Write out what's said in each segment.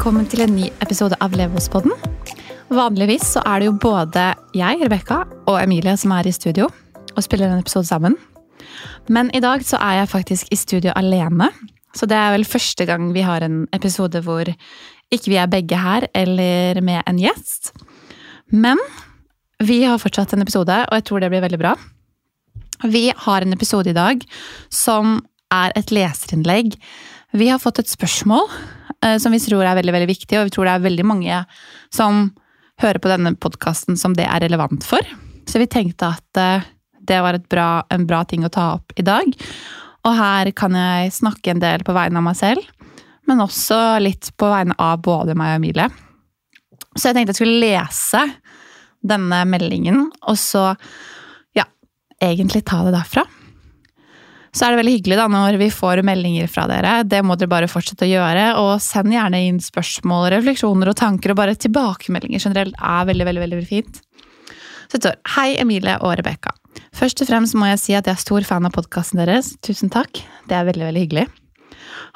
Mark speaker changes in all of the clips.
Speaker 1: Velkommen til en ny episode av Levospodden. Vanligvis så er det jo både jeg, Rebekka, og Emilie som er i studio og spiller en episode sammen. Men i dag så er jeg faktisk i studio alene. Så det er vel første gang vi har en episode hvor ikke vi er begge her, eller med en gjest. Men vi har fortsatt en episode, og jeg tror det blir veldig bra. Vi har en episode i dag som er et leserinnlegg. Vi har fått et spørsmål som vi tror er veldig veldig viktig, og vi tror det er veldig mange som hører på denne podkasten som det er relevant for. Så vi tenkte at eh, det var bra, en bra ting å ta opp i dag. Og her kan jeg snakke en del på vegne av meg selv, men også litt på vegne av både meg og Emilie. Så jeg tenkte jeg skulle lese denne meldingen, og så ja, egentlig ta det derfra. Så er det veldig hyggelig da når vi får meldinger fra dere. Det må dere bare fortsette å gjøre. Og send gjerne inn spørsmål, refleksjoner og tanker, og bare tilbakemeldinger generelt er veldig, veldig, veldig fint. Så det står Hei, Emilie og Rebekka. Først og fremst må jeg si at jeg er stor fan av podkasten deres. Tusen takk. Det er veldig, veldig hyggelig.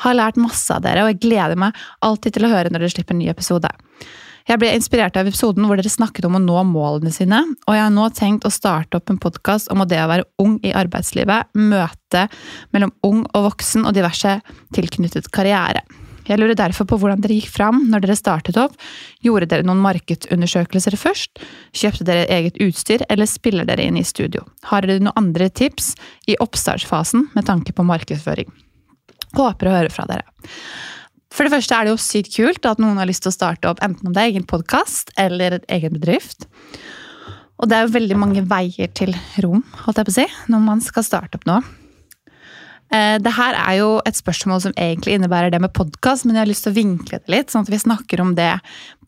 Speaker 1: Har lært masse av dere, og jeg gleder meg alltid til å høre når dere slipper en ny episode. Jeg ble inspirert av episoden hvor dere snakket om å nå målene sine, og jeg har nå tenkt å starte opp en podkast om det å være ung i arbeidslivet, møte mellom ung og voksen og diverse tilknyttet karriere. Jeg lurer derfor på hvordan dere gikk fram når dere startet opp. Gjorde dere noen markedsundersøkelser først? Kjøpte dere eget utstyr, eller spiller dere inn i studio? Har dere noen andre tips i oppstartsfasen med tanke på markedsføring? Håper å høre fra dere. For det første er det jo sykt kult at noen har lyst til å starte opp enten om det er egen podkast eller et egen bedrift. Og det er jo veldig mange veier til rom, holdt jeg på å si, når man skal starte opp noe. Eh, det her er jo et spørsmål som egentlig innebærer det med podkast, men jeg har lyst til å vinkle det litt, sånn at vi snakker om det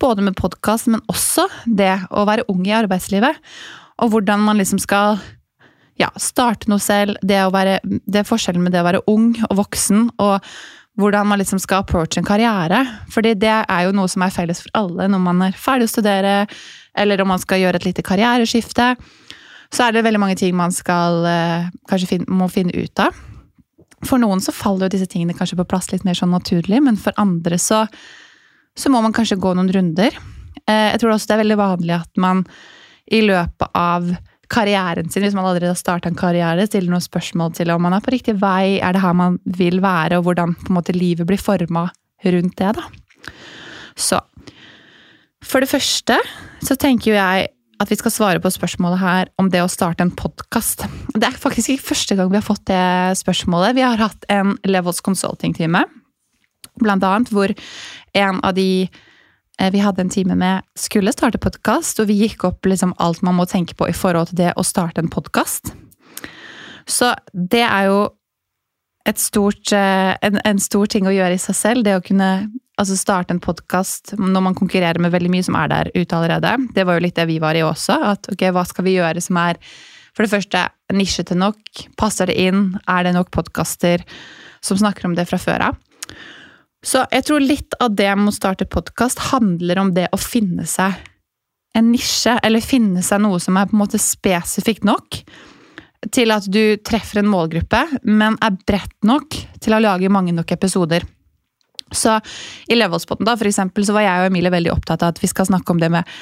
Speaker 1: både med podkast, men også det å være ung i arbeidslivet. Og hvordan man liksom skal ja, starte noe selv. Det, være, det er forskjellen med det å være ung og voksen, og hvordan man liksom skal approache en karriere. Fordi det er jo noe som er felles for alle når man er ferdig å studere, eller om man skal gjøre et lite karriereskifte. Så er det veldig mange ting man skal eh, kanskje må finne ut av. For noen så faller jo disse tingene kanskje på plass litt mer sånn naturlig, men for andre så, så må man kanskje gå noen runder. Eh, jeg tror også det er veldig vanlig at man i løpet av karrieren sin, hvis man allerede har starta en karriere, stiller noen spørsmål til om man er på riktig vei, er det her man vil være, og hvordan på en måte livet blir forma rundt det. da. Så For det første så tenker jo jeg at vi skal svare på spørsmålet her om det å starte en podkast. Det er faktisk ikke første gang vi har fått det spørsmålet. Vi har hatt en Levels Consulting-time, blant annet, hvor en av de vi hadde en time med skulle starte podkast, og vi gikk opp liksom alt man må tenke på i forhold til det å starte en podkast. Så det er jo stort, eh, en, en stor ting å gjøre i seg selv, det å kunne altså starte en podkast når man konkurrerer med veldig mye som er der ute allerede. Det var jo litt det vi var i også. At ok, hva skal vi gjøre som er for det første nisjete nok? Passer det inn? Er det nok podkaster som snakker om det fra før av? Så jeg tror litt av det med å starte podkast handler om det å finne seg en nisje, eller finne seg noe som er på en måte spesifikt nok til at du treffer en målgruppe, men er bredt nok til å lage mange nok episoder. Så i Levelspotten da, for eksempel, så var jeg og Emilie veldig opptatt av at vi skal snakke om det med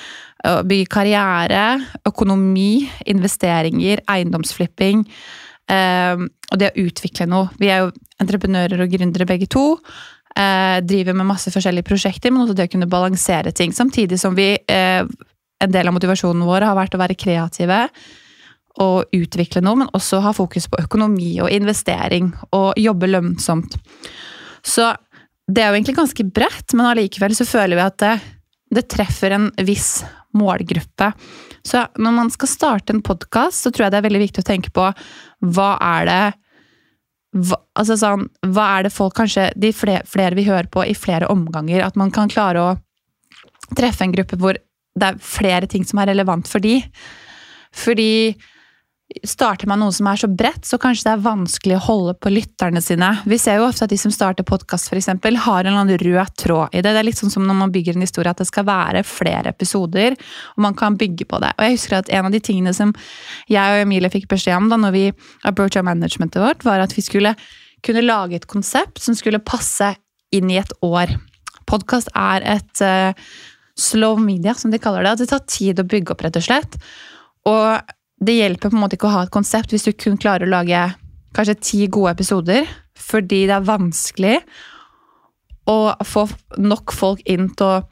Speaker 1: å bygge karriere, økonomi, investeringer, eiendomsflipping. Eh, og det å utvikle noe. Vi er jo entreprenører og gründere begge to. Eh, driver med masse forskjellige prosjekter, men også det å kunne balansere ting. Samtidig som vi eh, En del av motivasjonen vår har vært å være kreative og utvikle noe, men også ha fokus på økonomi og investering og jobbe lønnsomt. Så det er jo egentlig ganske bredt, men allikevel så føler vi at det, det, treffer en viss målgruppe. Så når man skal starte en podkast, så tror jeg det er veldig viktig å tenke på hva er det hva, altså sånn, hva er det folk kanskje De flere, flere vi hører på i flere omganger, at man kan klare å treffe en gruppe hvor det er flere ting som er relevant for de. Fordi starter man noe som er så bredt, så kanskje det er vanskelig å holde på lytterne sine. Vi ser jo ofte at de som starter podkast, f.eks., har en rød tråd i det. Det er litt sånn som når man bygger en historie, at det skal være flere episoder, og man kan bygge på det. Og jeg husker at en av de tingene som jeg og Emilie fikk beskjed om da når vi approacha managementet vårt, var at vi skulle kunne lage et konsept som skulle passe inn i et år. Podkast er et uh, slow media, som de kaller det. At det tar tid å bygge opp, rett og slett. Og det hjelper på en måte ikke å ha et konsept hvis du kun klarer å lage kanskje ti gode episoder, fordi det er vanskelig å få nok folk inn til å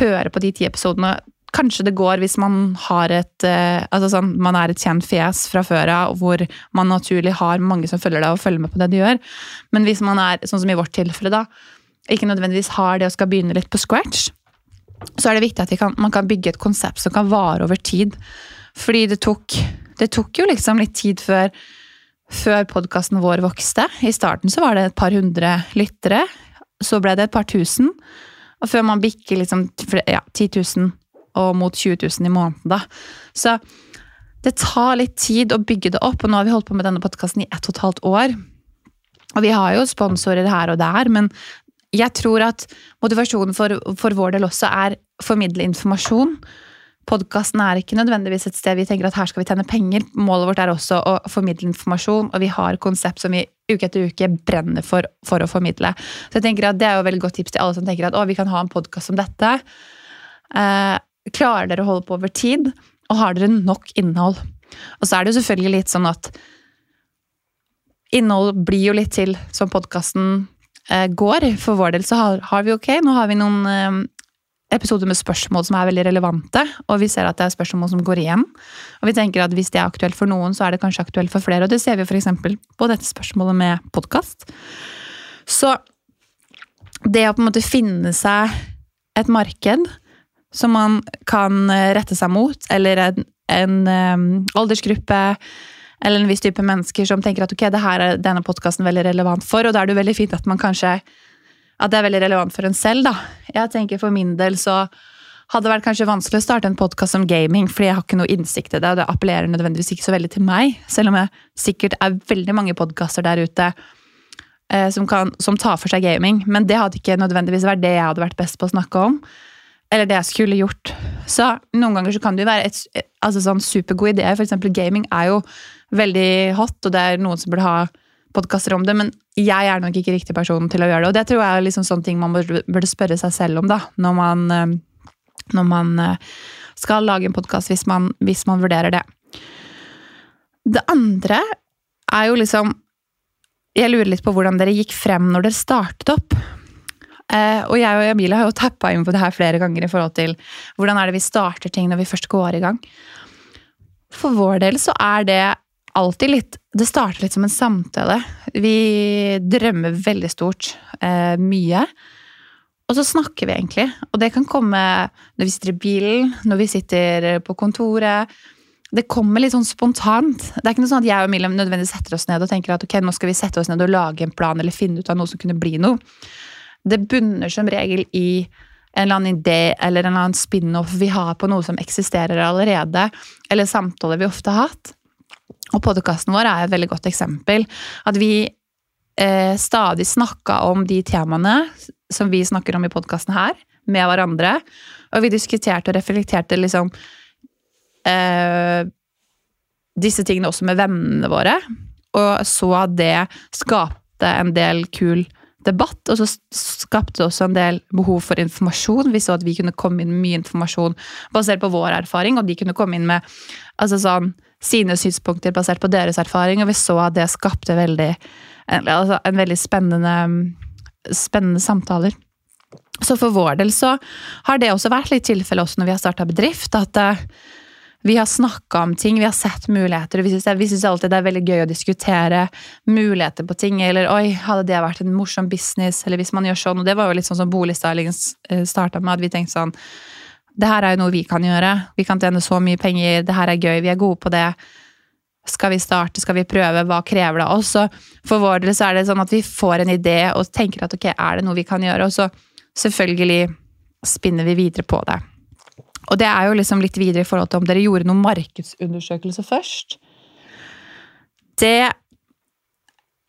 Speaker 1: høre på de ti episodene Kanskje det går hvis man har et eh, altså sånn, man er et kjent fjes fra før av, hvor man naturlig har mange som følger deg og følger med på det du gjør. Men hvis man er, sånn som i vårt tilfelle, da, ikke nødvendigvis har det og skal begynne litt på scratch, så er det viktig at kan, man kan bygge et konsept som kan vare over tid. Fordi det tok, det tok jo liksom litt tid før, før podkasten vår vokste. I starten så var det et par hundre lyttere. Så ble det et par tusen. Og før man bikker liksom ja, 10 000 og mot 20 000 i måneden. da. Så det tar litt tid å bygge det opp, og nå har vi holdt på med denne podkasten i ett og et halvt år. Og vi har jo sponsorer her og der, men jeg tror at motivasjonen for, for vår del også er formidle informasjon. Podkasten er ikke nødvendigvis et sted vi tenker at her skal vi tjene penger. Målet vårt er også å formidle informasjon, og vi har konsept som vi uke etter uke brenner for, for å formidle. Så jeg tenker at Det er jo et veldig godt tips til alle som tenker at å, vi kan ha en podkast som dette. Eh, Klarer dere å holde på over tid, og har dere nok innhold? Og så er det jo selvfølgelig litt sånn at innhold blir jo litt til som podkasten eh, går. For vår del så har, har, vi ok, nå har vi noen eh, episoder med spørsmål som er veldig relevante, og vi ser at det er spørsmål som går igjen. Og vi tenker at hvis det er aktuelt for noen, så er det kanskje aktuelt for flere. Og det ser vi f.eks. på dette spørsmålet med podkast. Så det å på en måte finne seg et marked som man kan eh, rette seg mot, eller en, en um, aldersgruppe eller en viss type mennesker som tenker at ok, det her er denne podkasten veldig relevant for, og da er det jo veldig fint at man kanskje at det er veldig relevant for en selv. da. Jeg tenker For min del så hadde det vært kanskje vanskelig å starte en podkast om gaming, fordi jeg har ikke noe innsikt i det, og det appellerer nødvendigvis ikke så veldig til meg, selv om jeg sikkert er veldig mange podkaster der ute eh, som, kan, som tar for seg gaming. Men det hadde ikke nødvendigvis vært det jeg hadde vært best på å snakke om eller det jeg skulle gjort. Så noen ganger så kan det jo være et altså sånn supergod idé. For eksempel gaming er jo veldig hot, og det er noen som burde ha podkaster om det, men jeg er nok ikke riktig person til å gjøre det. Og det tror jeg er liksom sånne ting man burde spørre seg selv om, da, når man, eh, når man eh, skal lage en podkast, hvis, hvis man vurderer det. Det andre er jo liksom Jeg lurer litt på hvordan dere gikk frem når dere startet opp. Eh, og jeg og Jamila har jo tappa inn på det her flere ganger i forhold til hvordan er det vi starter ting når vi først går i gang. For vår del så er det alltid litt Det starter litt som en samtale. Vi drømmer veldig stort. Eh, mye. Og så snakker vi egentlig. Og det kan komme når vi sitter i bilen, når vi sitter på kontoret. Det kommer litt sånn spontant. Det er ikke noe sånn at jeg og Miriam nødvendigvis setter oss ned og tenker at ok, nå skal vi sette oss ned og lage en plan eller finne ut av noe som kunne bli noe. Det bunner som regel i en eller annen idé eller en eller annen spin-off vi har på noe som eksisterer allerede, eller samtaler vi ofte har hatt. Og podkasten vår er et veldig godt eksempel. At vi eh, stadig snakka om de temaene som vi snakker om i podkasten her, med hverandre. Og vi diskuterte og reflekterte liksom eh, disse tingene også med vennene våre. Og så det skapte en del kul debatt, og så skapte det også en del behov for informasjon. Vi så at vi kunne komme inn med mye informasjon basert på vår erfaring, og de kunne komme inn med altså sånn, sine synspunkter basert på deres erfaring, og vi så at det skapte veldig, en, altså en veldig spennende, spennende samtaler. Så for vår del så har det også vært litt tilfelle også når vi har starta bedrift, at uh, vi har snakka om ting, vi har sett muligheter. og Vi syns alltid det er veldig gøy å diskutere muligheter på ting. Eller oi, hadde det vært en morsom business? Eller hvis man gjør sånn. Og det var jo litt sånn som boligstyling eh, starta med. at vi tenkte sånn Det her er jo noe vi kan gjøre. Vi kan tjene så mye penger. Det her er gøy. Vi er gode på det. Skal vi starte? Skal vi prøve? Hva krever det av oss? Og for vår del så er det sånn at vi får en idé og tenker at ok, er det noe vi kan gjøre? Og så selvfølgelig spinner vi videre på det. Og det er jo liksom litt videre i forhold til om dere gjorde noen markedsundersøkelse først. Det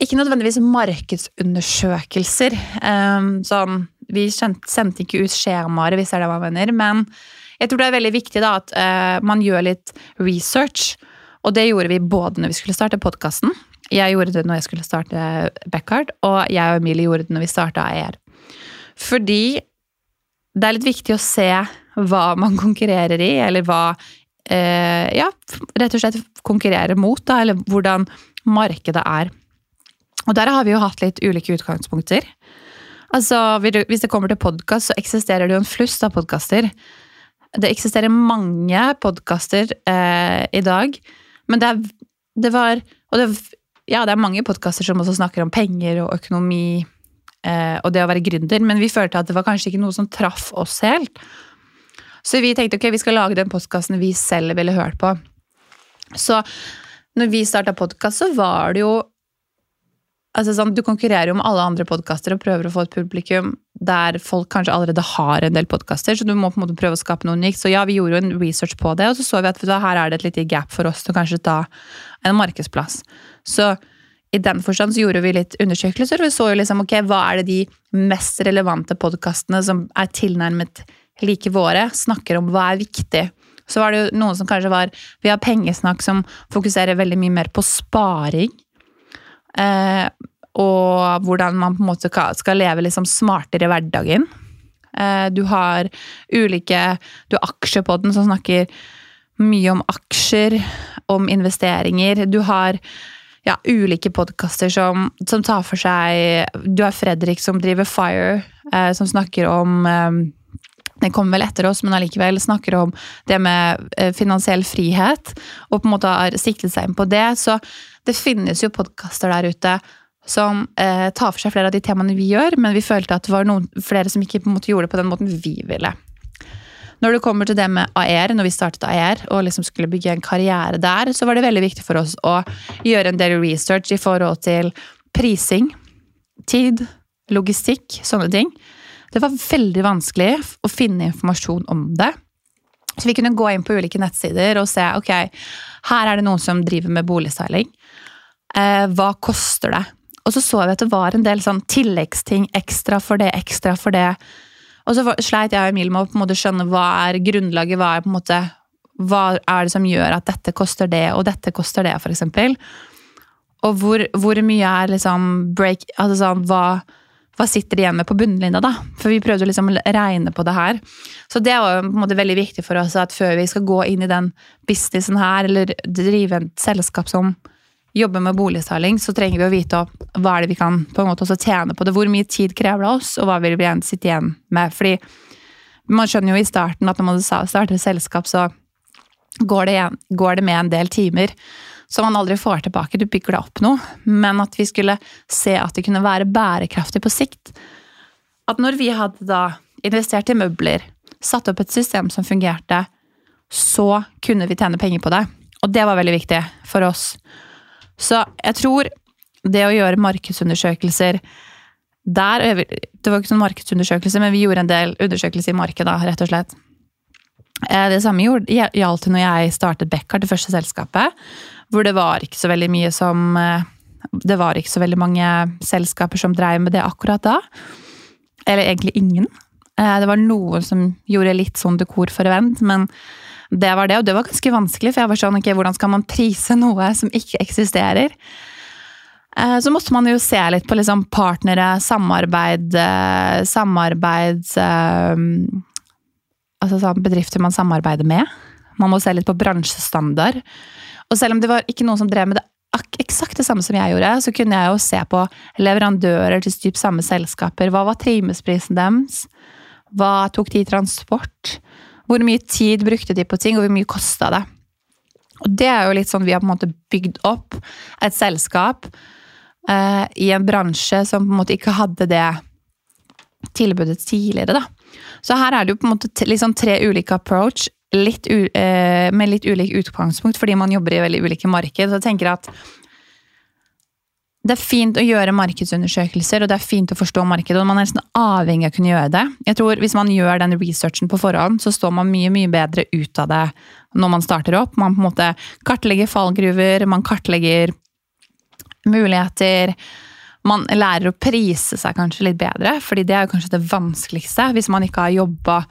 Speaker 1: Ikke nødvendigvis markedsundersøkelser. Um, sånn Vi sendte ikke ut skjemaer, hvis det er det man mener. Men jeg tror det er veldig viktig da, at uh, man gjør litt research. Og det gjorde vi både når vi skulle starte podkasten, jeg gjorde det når jeg skulle starte Backyard, og jeg og Emilie gjorde det når vi starta AER. Fordi det er litt viktig å se hva man konkurrerer i, eller hva eh, Ja, rett og slett konkurrerer mot, da, eller hvordan markedet er. Og der har vi jo hatt litt ulike utgangspunkter. Altså, Hvis det kommer til podkast, så eksisterer det jo en flust av podkaster. Det eksisterer mange podkaster eh, i dag, men det, er, det var Og det, ja, det er mange podkaster som også snakker om penger og økonomi eh, og det å være gründer, men vi følte at det var kanskje ikke noe som traff oss helt. Så vi tenkte ok, vi skal lage den postkassen vi selv ville hørt på. Så når vi starta podkast, så var det jo altså sånn, Du konkurrerer jo med alle andre podkaster og prøver å få et publikum der folk kanskje allerede har en del podkaster, så du må på en måte prøve å skape noe unikt. Så ja, vi gjorde jo en research på det, og så så vi at da, her er det et lite gap for oss til kanskje ta en markedsplass. Så i den forstand så gjorde vi litt undersøkelser, vi så jo liksom ok, hva er det de mest relevante podkastene som er tilnærmet like våre, snakker om hva er viktig. Så var det jo noen som kanskje var Vi har pengesnakk som fokuserer veldig mye mer på sparing. Eh, og hvordan man på en måte skal leve liksom smartere i hverdagen. Eh, du har ulike Du har Aksjepodden som snakker mye om aksjer, om investeringer. Du har ja, ulike podkaster som, som, tar for seg Du har Fredrik som driver Fire, eh, som snakker om eh, kommer vel etter oss, men allikevel snakker om det med eh, finansiell frihet, og på en måte har siktet seg inn på det. Så det finnes jo podkaster der ute som eh, tar for seg flere av de temaene vi gjør, men vi følte at det var noen flere som ikke måte gjorde det på den måten vi ville. Når det kommer til det med AR, når vi startet AR og liksom skulle bygge en karriere der, så var det veldig viktig for oss å gjøre en del research i forhold til prising, tid, logistikk, sånne ting. Det var veldig vanskelig å finne informasjon om det. Så vi kunne gå inn på ulike nettsider og se ok, her er det noen som driver med boligstyling. Eh, hva koster det? Og så så vi at det var en del sånn tilleggsting. Ekstra for det, ekstra for det. Og så sleit jeg og Emil med å på en måte skjønne hva er grunnlaget, hva er på en måte hva er det som gjør at dette koster det, og dette koster det, f.eks. Og hvor, hvor, mye er liksom break altså sånn, hva, hva sitter de igjen med på bunnlinja, da? For vi prøvde liksom å regne på det her. Så det var på en måte veldig viktig for oss at før vi skal gå inn i den businessen her, eller drive et selskap som jobber med boligsaling, så trenger vi å vite hva er det vi kan på en måte også tjene på det. Hvor mye tid krever det oss, og hva vil vi sitte igjen med? Fordi man skjønner jo i starten at når man starter et selskap, så går det, går det med en del timer som man aldri får tilbake. Du bygger deg opp noe. Men at vi skulle se at det kunne være bærekraftig på sikt. At når vi hadde da investert i møbler, satt opp et system som fungerte, så kunne vi tjene penger på det. Og det var veldig viktig for oss. Så jeg tror det å gjøre markedsundersøkelser der Det var ikke sånn markedsundersøkelse, men vi gjorde en del undersøkelser i markedet, rett og slett. Eh, det samme gjaldt når jeg startet Beckard, det første selskapet. Hvor det var ikke så veldig mye som eh, Det var ikke så veldig mange selskaper som drev med det akkurat da. Eller egentlig ingen. Eh, det var noen som gjorde litt sånn dekor for event, men det var det, og det var ganske vanskelig, for jeg var sånn, ok, hvordan skal man prise noe som ikke eksisterer? Eh, så måtte man jo se litt på liksom partnere, samarbeid, samarbeid Altså sånn bedrifter man samarbeider med. Man må se litt på bransjestandard. Og selv om det var ikke noen som drev med det eksakt det samme som jeg gjorde, så kunne jeg jo se på leverandører til typ samme selskaper. Hva var trimesprisen deres? Hva tok de i transport? Hvor mye tid brukte de på ting, og hvor mye kosta det? Og det er jo litt sånn vi har på en måte bygd opp et selskap eh, i en bransje som på en måte ikke hadde det tilbudet tidligere, da. Så her er det jo på en måte liksom tre ulike approach litt, eh, med litt ulik utgangspunkt, fordi man jobber i veldig ulike marked. Så jeg tenker at det er fint å gjøre markedsundersøkelser, og det er fint å forstå markedet. og Man er nesten avhengig av å kunne gjøre det. Jeg tror Hvis man gjør den researchen på forhånd, så står man mye mye bedre ut av det når man starter opp. Man på en måte kartlegger fallgruver, man kartlegger muligheter. Man lærer å prise seg kanskje litt bedre, fordi det er kanskje det vanskeligste hvis man ikke har jobba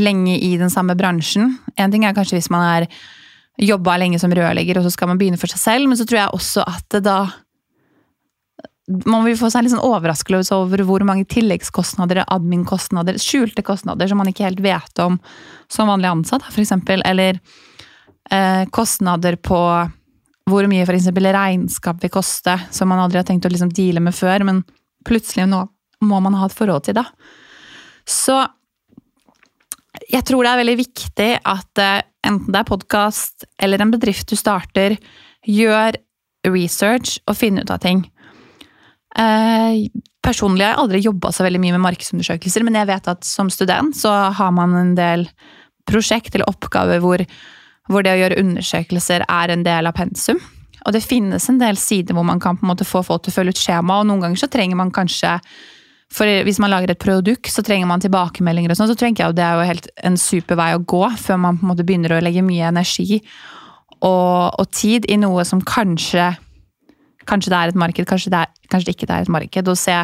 Speaker 1: lenge i den samme bransjen. En ting er kanskje hvis man har jobba lenge som rørlegger, og så skal man begynne for seg selv, men så tror jeg også at da man vil få seg litt sånn overraskelse over hvor mange tilleggskostnader, admin-kostnader, skjulte kostnader som man ikke helt vet om som vanlig ansatt, f.eks. Eller eh, kostnader på hvor mye f.eks. regnskap vil koste, som man aldri har tenkt å liksom deale med før, men plutselig nå må man ha et forhold til da. Så jeg tror det er veldig viktig at eh, enten det er podkast eller en bedrift du starter, gjør research og finner ut av ting. Eh, personlig har jeg aldri jobba så veldig mye med markedsundersøkelser, men jeg vet at som student så har man en del prosjekt eller oppgaver hvor, hvor det å gjøre undersøkelser er en del av pensum. Og det finnes en del sider hvor man kan på en måte få folk til å følge ut skjema, og noen ganger så trenger man kanskje for Hvis man lager et produkt, så trenger man tilbakemeldinger, og sånn, så tenker jeg at det er jo helt en super vei å gå før man på en måte begynner å legge mye energi og, og tid i noe som kanskje Kanskje det er et marked, kanskje det, er, kanskje det ikke er et marked. Og se,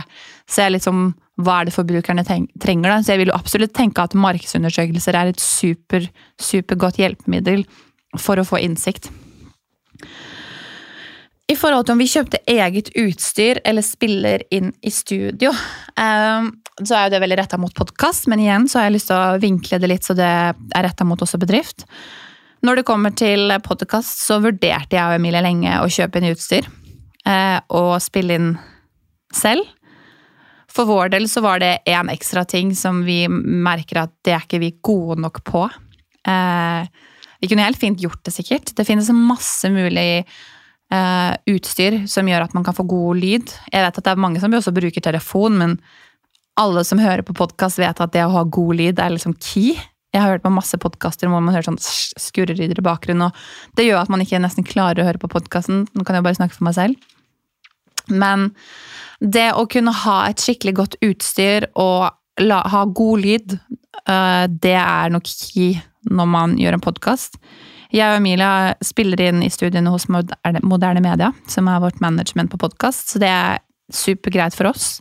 Speaker 1: se liksom hva er det forbrukerne trenger. Da. Så jeg vil jo absolutt tenke at markedsundersøkelser er et super, supergodt hjelpemiddel for å få innsikt. I forhold til om vi kjøpte eget utstyr eller spiller inn i studio, ehm, så er jo det veldig retta mot podkast, men igjen så har jeg lyst til å vinkle det litt så det er retta mot også bedrift. Når det kommer til podkast, så vurderte jeg og Emilie lenge å kjøpe inn utstyr. Eh, og spille inn selv. For vår del så var det én ekstra ting som vi merker at det er ikke vi gode nok på. Eh, vi kunne helt fint gjort det, sikkert. Det finnes masse mulig eh, utstyr som gjør at man kan få god lyd. Jeg vet at det er mange som også bruker telefon, men alle som hører på podkast, vet at det å ha god lyd er liksom key. Jeg har hørt på masse podkaster hvor man hører sånn skurrelyder i bakgrunnen, og det gjør at man ikke nesten klarer å høre på podkasten. Nå kan jeg bare snakke for meg selv. Men det å kunne ha et skikkelig godt utstyr og la, ha god lyd, uh, det er nok key når man gjør en podkast. Jeg og Emilia spiller inn i studiene hos Moderne Media, som er vårt management på podkast, så det er supergreit for oss.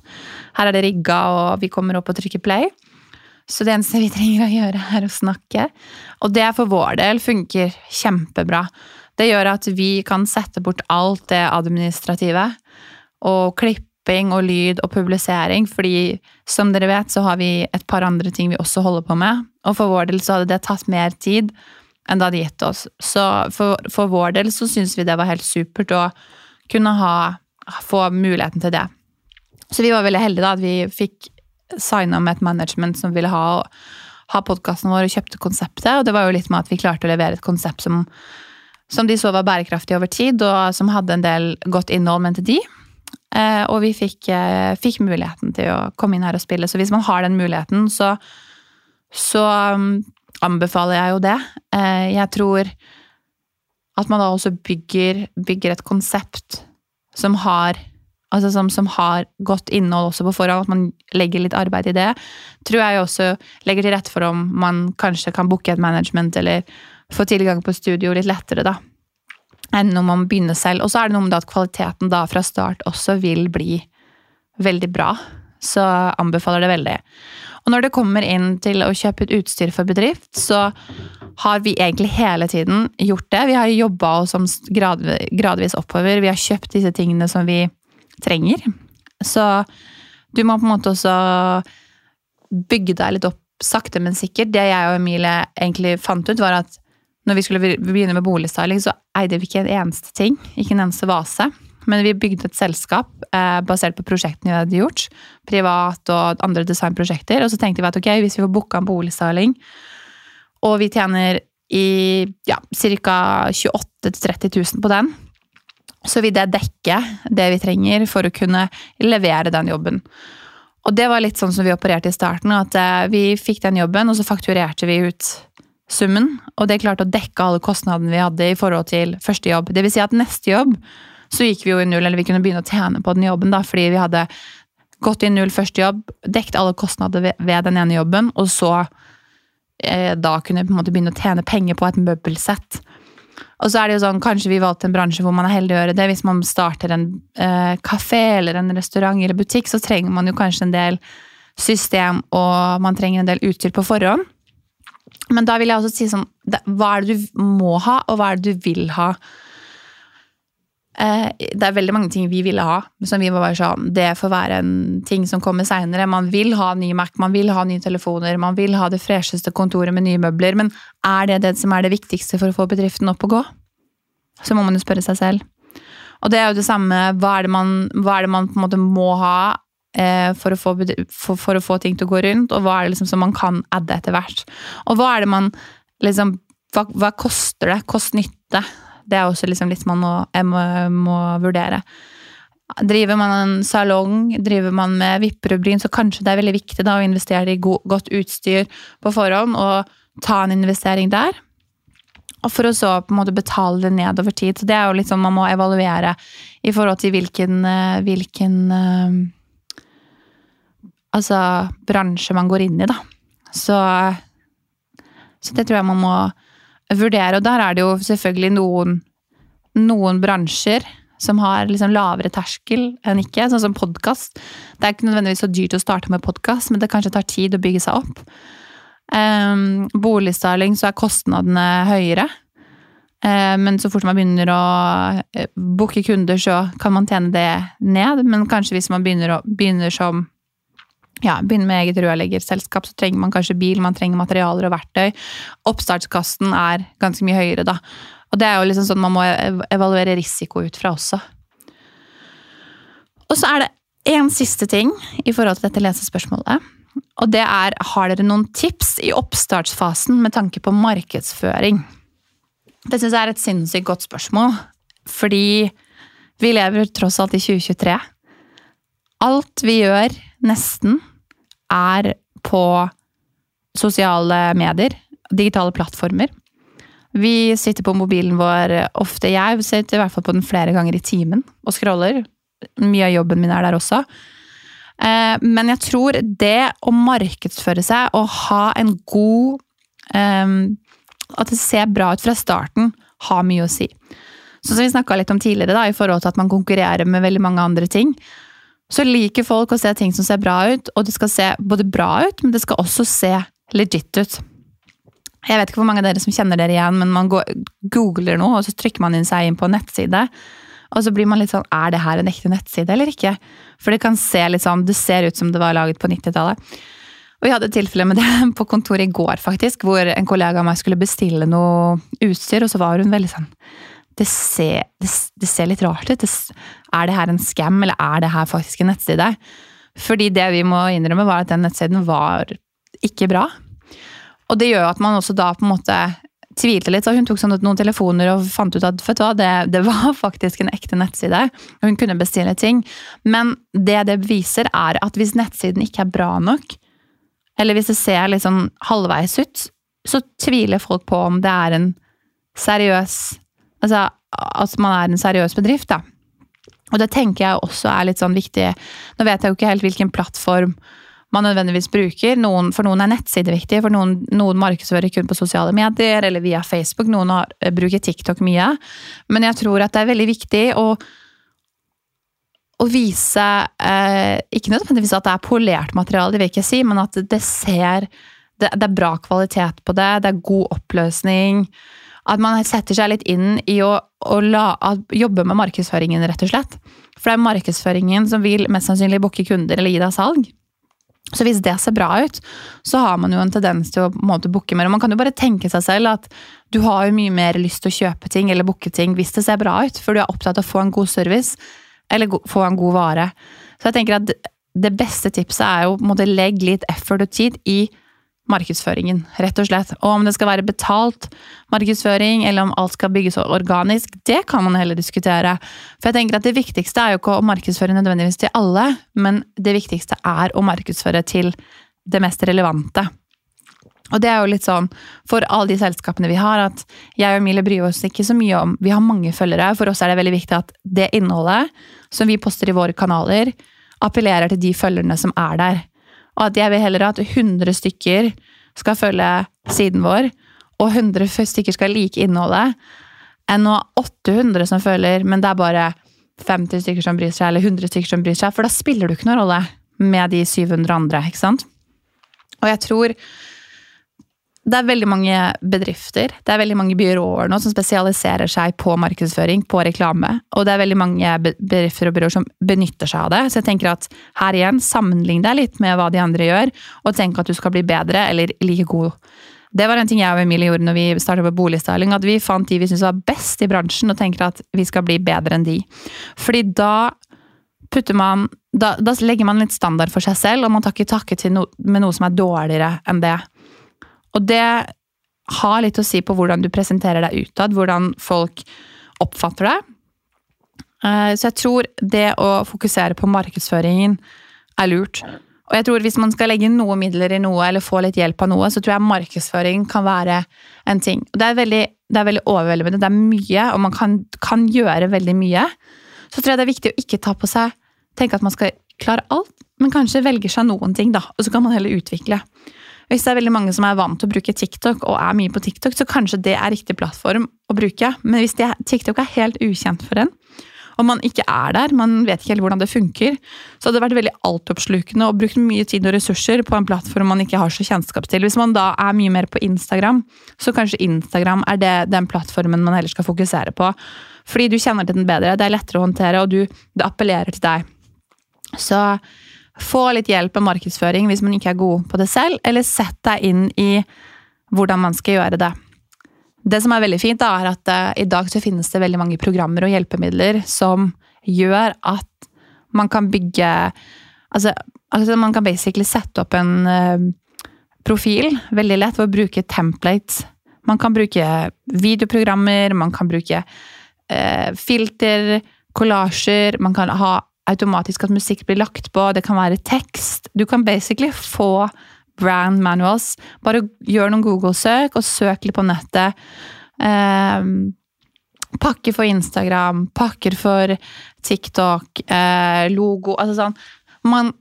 Speaker 1: Her er det rigga, og vi kommer opp og trykker play. Så det eneste vi trenger å gjøre, er å snakke. Og det for vår del funker kjempebra. Det gjør at vi kan sette bort alt det administrative og klipping og lyd og publisering, fordi som dere vet, så har vi et par andre ting vi også holder på med. Og for vår del så hadde det tatt mer tid enn det hadde gitt oss. Så for, for vår del så syns vi det var helt supert å kunne ha, få muligheten til det. Så vi var veldig heldige da at vi fikk signa med et management som ville ha, ha podkasten vår og kjøpte konseptet. Og det var jo litt med at vi klarte å levere et konsept som, som de så var bærekraftig over tid, og som hadde en del godt innhold mente de. Eh, og vi fikk, eh, fikk, muligheten til å komme inn her og spille. Så hvis man har den muligheten, så, så um, anbefaler jeg jo det. Eh, jeg tror at man da også bygger, bygger et konsept som har altså som, som, har godt innhold også på forhånd, at man legger litt arbeid i det, tror jeg også legger til rette for om man kanskje kan booke et management eller få tilgang på studio litt lettere, da enn når man begynner selv. Og så er det noe med at kvaliteten da fra start også vil bli veldig bra. Så anbefaler det veldig. Og når det kommer inn til å kjøpe ut utstyr for bedrift, så har vi egentlig hele tiden gjort det. Vi har jobba oss gradvis oppover. Vi har kjøpt disse tingene som vi trenger. Så du må på en måte også bygge deg litt opp sakte, men sikkert. Det jeg og Emilie egentlig fant ut, var at når vi skulle begynne med boligstyling, så eide vi ikke en eneste ting. Ikke en eneste vase. Men vi bygde et selskap eh, basert på prosjektene vi hadde gjort. Privat og andre designprosjekter. Og så tenkte vi at ok, hvis vi får booka en boligstyling, og vi tjener i ja, ca. 28 000-30 000 på den, så vil det dekke det vi trenger for å kunne levere den jobben. Og det var litt sånn som vi opererte i starten, at eh, vi fikk den jobben, og så fakturerte vi ut summen, og det klarte å dekke alle kostnadene vi hadde i forhold til første jobb. Det vil si at neste jobb så gikk vi jo i null, eller vi kunne begynne å tjene på den jobben, da, fordi vi hadde gått i null første jobb, dekket alle kostnader ved, ved den ene jobben, og så eh, da kunne vi på en måte begynne å tjene penger på et møbelsett. Og så er det jo sånn, Kanskje vi valgte en bransje hvor man er heldig å gjøre det. Hvis man starter en eh, kafé eller en restaurant eller butikk, så trenger man jo kanskje en del system og man trenger en del utstyr på forhånd. Men da vil jeg også si sånn Hva er det du må ha, og hva er det du vil ha? Eh, Det er veldig mange ting vi ville ha, som vi var bare sånn Det får være en ting som kommer seinere. Man vil ha ny Mac, man vil ha nye telefoner, man vil ha det fresheste kontoret med nye møbler. Men er det det som er det viktigste for å få bedriften opp og gå? Så må man jo spørre seg selv. Og det er jo det samme. Hva er det man, er det man på en måte må ha eh, for, å få, for, for, å få, ting til å gå rundt, og hva er det liksom som man kan adde etter hvert? Og hva er det man liksom Hva, hva koster det? Kost-nytte. Det er også liksom litt man må, må, må, vurdere. Driver man en salong, driver man med vipperubryn, så kanskje det er veldig viktig da, å investere i god, godt utstyr på forhånd og ta en investering der. Og for å så på en måte betale det ned over tid. Så det er jo litt sånn man må evaluere i forhold til hvilken, eh, hvilken eh, Altså bransje man går inn i, da. Så, så det tror jeg man må vurdere. Og der er det jo selvfølgelig noen, noen bransjer som har liksom lavere terskel enn ikke, sånn som podkast. Det er ikke nødvendigvis så dyrt å starte med podkast, men det kanskje tar tid å bygge seg opp. Um, boligstyling så er kostnadene høyere. Uh, men så fort man begynner å uh, booke kunder, så kan man tjene det ned. Men kanskje hvis man begynner, å, begynner som ja, begynner med eget rørleggerselskap, så trenger man kanskje bil, man trenger materialer og verktøy. Oppstartskasten er ganske mye høyere, da. Og det er jo liksom sånn man må evaluere risiko ut fra også. Og så er det én siste ting i forhold til dette lesespørsmålet. Og det er har dere noen tips i oppstartsfasen med tanke på markedsføring? Det syns jeg er et sinnssykt godt spørsmål, fordi vi lever tross alt i 2023. Alt vi gjør, nesten, er på sosiale medier, digitale plattformer. Vi sitter på mobilen vår ofte. Jeg sitter i hvert fall på den flere ganger i timen og scroller. Mye av jobben min er der også. Eh, men jeg tror det å markedsføre seg og ha en god eh, At det ser bra ut fra starten, har mye å si. Så som vi snakka litt om tidligere, da, i forhold til at man konkurrerer med veldig mange andre ting, så liker folk å se ting som ser bra ut, og det skal se både bra ut, men det skal også se legit ut. Jeg vet ikke hvor mange av dere som kjenner dere igjen, men man går, googler noe, og så trykker man inn seg inn på en nettside. Og så blir man litt sånn Er det her en ekte nettside eller ikke? For det kan se litt sånn Det ser ut som det var laget på 90-tallet. Og vi hadde et tilfelle med det på kontoret i går, faktisk, hvor en kollega av meg skulle bestille noe utstyr, og så var hun veldig sånn det ser, det, det ser, litt rart ut. Er det her en scam, eller er det her faktisk en nettside? Fordi det vi må innrømme, var at den nettsiden var ikke bra. Og det gjør at man også da på en måte tvilte litt. Så hun tok sånn noen telefoner og fant ut at hva, det, det, var faktisk en ekte nettside. Og hun kunne bestille ting. Men det det viser, er at hvis nettsiden ikke er bra nok, eller hvis det ser litt sånn halvveis ut, så tviler folk på om det er en seriøs Altså at man er en seriøs bedrift, da. Og det tenker jeg også er litt sånn viktig. Nå vet jeg jo ikke helt hvilken plattform man nødvendigvis bruker. Noen, for noen er nettsider viktig, for noen, noen markedsfører kun på sosiale medier eller via Facebook. Noen har, eh, bruker TikTok mye. Men jeg tror at det er veldig viktig å, å vise eh, Ikke nødvendigvis at det er polert materiale, det vil jeg ikke si, men at det ser det, det er bra kvalitet på det, det er god oppløsning. At man setter seg litt inn i å, å la, jobbe med markedsføringen, rett og slett. For det er markedsføringen som vil mest sannsynlig booke kunder eller gi deg salg. Så hvis det ser bra ut, så har man jo en tendens til å på booke mer. Og man kan jo bare tenke seg selv at du har jo mye mer lyst til å kjøpe ting eller booke ting hvis det ser bra ut, for du er opptatt av å få en god service eller få en god vare. Så jeg tenker at det beste tipset er jo å legge litt effort og tid i markedsføringen, rett og slett. Og om det skal være betalt markedsføring, eller om alt skal bygges organisk, det kan man heller diskutere. For jeg tenker at det viktigste er jo ikke å markedsføre nødvendigvis til alle, men det viktigste er å markedsføre til det mest relevante. Og det er jo litt sånn for alle de selskapene vi har, at jeg og Emilie bryr oss ikke så mye om Vi har mange følgere. For oss er det veldig viktig at det innholdet som vi poster i våre kanaler, appellerer til de følgerne som er der. Og at jeg vil heller at 100 stykker skal følge siden vår, og 100 stykker skal like innholdet, enn å ha 800 som føler, men det er bare 50 stykker som bryr seg, eller 100 stykker som bryr seg. For da spiller du ikke noen rolle med de 700 andre, ikke sant? Og jeg tror det er veldig mange bedrifter, det er veldig mange byråer nå som spesialiserer seg på markedsføring, på reklame. Og det er veldig mange bedrifter og byråer som benytter seg av det. Så jeg tenker at her igjen, sammenlign deg litt med hva de andre gjør, og tenk at du skal bli bedre eller like god. Det var en ting jeg og Emilie gjorde når vi starta på boligstyling. At vi fant de vi syntes var best i bransjen, og tenker at vi skal bli bedre enn de. Fordi da putter man da, da legger man litt standard for seg selv, og man tar ikke takke no, med noe som er dårligere enn det. Og det har litt å si på hvordan du presenterer deg utad, hvordan folk oppfatter deg. Eh, så jeg tror det å fokusere på markedsføringen er lurt. Og jeg tror hvis man skal legge noe midler i noe, eller få litt hjelp av noe, så tror jeg markedsføring kan være en ting. Det er veldig, det er veldig overveldende. Det er mye, og man kan, kan, gjøre veldig mye. Så tror jeg det er viktig å ikke ta på seg Tenke at man skal klare alt, men kanskje velge seg noen ting, da. Og så kan man heller utvikle. Hvis det er veldig mange som er vant til å bruke TikTok, og er mye på TikTok, så kanskje det er riktig plattform å bruke. Men hvis det, TikTok er helt ukjent for en, og man ikke er der, man vet ikke helt hvordan det funker, så hadde det vært veldig altoppslukende og brukt mye tid og ressurser på en plattform man ikke har så kjennskap til. Hvis man da er mye mer på Instagram, så kanskje Instagram er det, den plattformen man heller skal fokusere på. Fordi du kjenner til den bedre, det er lettere å håndtere, og du, det appellerer til deg. Så få litt hjelp med markedsføring hvis man ikke er god på det selv, eller sett deg inn i hvordan man skal gjøre det. Det som er veldig fint, da, er at uh, i dag så finnes det veldig mange programmer og hjelpemidler som gjør at man kan bygge Altså, altså man kan basically sette opp en uh, profil veldig lett ved å bruke templates. Man kan bruke videoprogrammer, man kan bruke uh, filter, kollasjer, man kan ha automatisk at musikk blir lagt på, det kan være tekst. Du kan basically få brand manuals. Bare gjør noen Google-søk, og søk litt på nettet. Eh, pakker for Instagram, pakker for TikTok, eh, logo altså sånn. Man,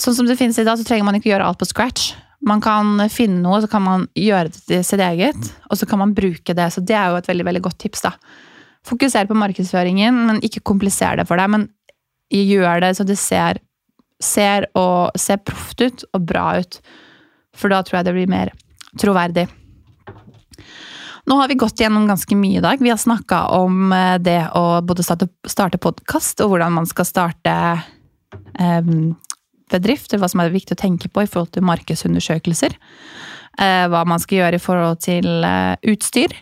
Speaker 1: sånn som det finnes i dag, så trenger man ikke gjøre alt på scratch. Man kan finne noe, så kan man gjøre det til sitt eget, og så kan man bruke det. Så det er jo et veldig veldig godt tips. da. Fokuser på markedsføringen, men ikke kompliser det for deg. Men gjør det så det ser, ser, og, ser proft ut og bra ut. For da tror jeg det blir mer troverdig. Nå har vi gått gjennom ganske mye i dag. Vi har snakka om eh, det å både starte, starte podkast og hvordan man skal starte um, bedrift, hva som er viktig å tenke på i forhold til markedsundersøkelser. Uh, hva man skal gjøre i forhold til utstyr.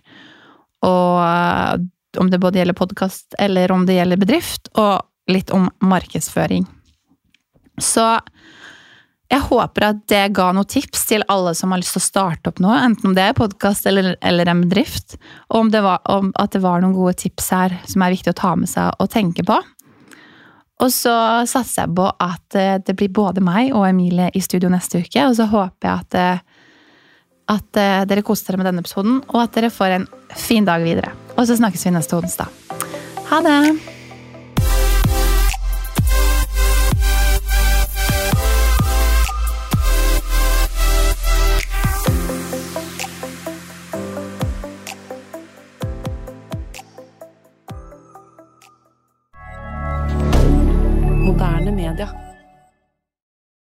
Speaker 1: Og om det både gjelder podkast eller om det gjelder bedrift. Og litt om markedsføring. Så jeg håper at det ga noen tips til alle som har lyst til å starte opp noe, enten om det er podkast eller, eller, en bedrift, og om var, om at det var noen gode tips her som er viktig å ta med seg og tenke på. Og så satser jeg på at eh, det blir både meg og Emilie i studio neste uke, og så håper jeg at, eh, at eh, dere koser dere med denne episoden, og at dere får en fin dag videre. Og så snakkes vi neste onsdag. Ha det!